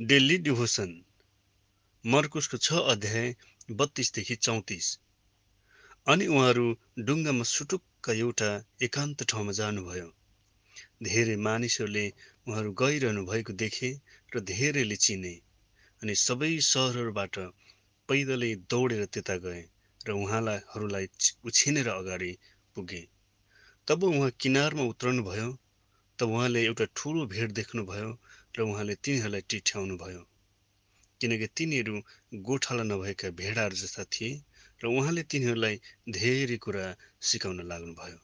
Daily devotion मर्कुसको छ अध्याय बत्तिसदेखि चौतिस। अनि उहाँहरू डुङ्गामा सुटुक्क एउटा एकान्त ठाउँमा जानुभयो। धेरै मानिसहरूले उहाँहरू गइरहनु भएको देखे र धेरैले चिने। अनि सबै सहरहरूबाट पैदलै दौडेर त्यता गए र उहाँलाई उछिनेर अगाडि पुगे। तब उहाँ किनारमा उत्रनुभयो तब उहाँले एउटा ठुलो भेड देख्नुभयो र उहाँले तिनीहरूलाई टिठ्याउनु भयो। किनकि तिनीहरू गोठाला नभएका भेडाहरू जस्ता थिए र उहाँले तिनीहरूलाई धेरै कुरा सिकाउन लाग्नुभयो।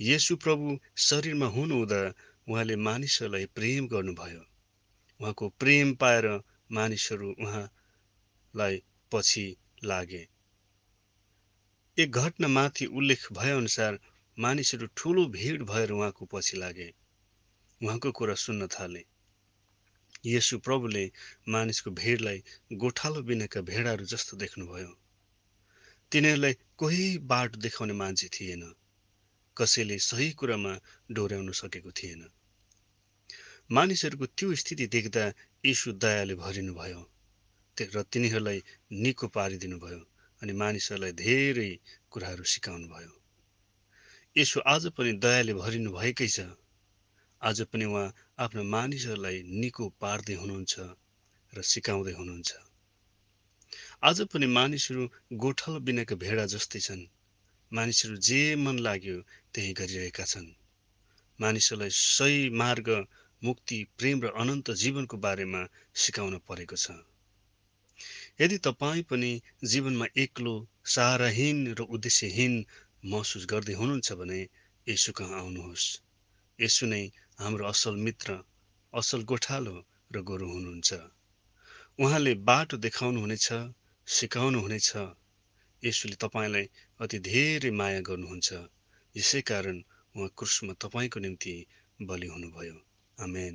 यसु प्रभु शरीरमा हुनुहुँदा उहाँले मानिसहरूलाई प्रेम गर्नुभयो। उहाँको प्रेम पाएर मानिसहरू उहाँलाई पछि लागे। एक घटनामाथि उल्लेख भएअनुसार मानिसहरू ठुलो भिड भएर उहाँको पछि लागे। उहाँको कुरा सुन्न थाले। यसु प्रभुले मानिसको भिडलाई गोठालो बिनाका भेडाहरू जस्तो देख्नुभयो। तिनीहरूलाई कोही बाटो देखाउने मान्छे थिएन। कसैले सही कुरामा डोर्याउन सकेको थिएन। मानिसहरूको त्यो स्थिति देख्दा यीशु दयाले भरिनुभयो र तिनीहरूलाई निको पारिदिनुभयो अनि मानिसहरूलाई धेरै कुराहरू सिकाउनु भयो यसो आज पनि दयाले भरिनु भएकै छ। आज पनि उहाँ आफ्ना मानिसहरूलाई निको पार्दै हुनुहुन्छ र सिकाउँदै हुनुहुन्छ। आज पनि मानिसहरू गोठल बिनाका भेडा जस्तै छन्। मानिसहरू जे मन लाग्यो त्यही गरिरहेका छन्। मानिसहरूलाई सही मार्ग मुक्ति प्रेम र अनन्त जीवनको बारेमा सिकाउन परेको छ। यदि तपाईँ पनि जीवनमा एक्लो सहाराहीन र उद्देश्यहीन महसुस गर्दै हुनुहुन्छ भने यसु कहाँ आउनुहोस्। यसु नै हाम्रो असल मित्र असल गोठालो र गोरु हुनुहुन्छ। उहाँले बाटो देखाउनुहुनेछ सिकाउनुहुनेछ यसुले तपाईँलाई अति धेरै माया गर्नुहुन्छ। यसै कारण उहाँ क्रुसमा तपाईँको निम्ति बलि हुनुभयो। आमेन।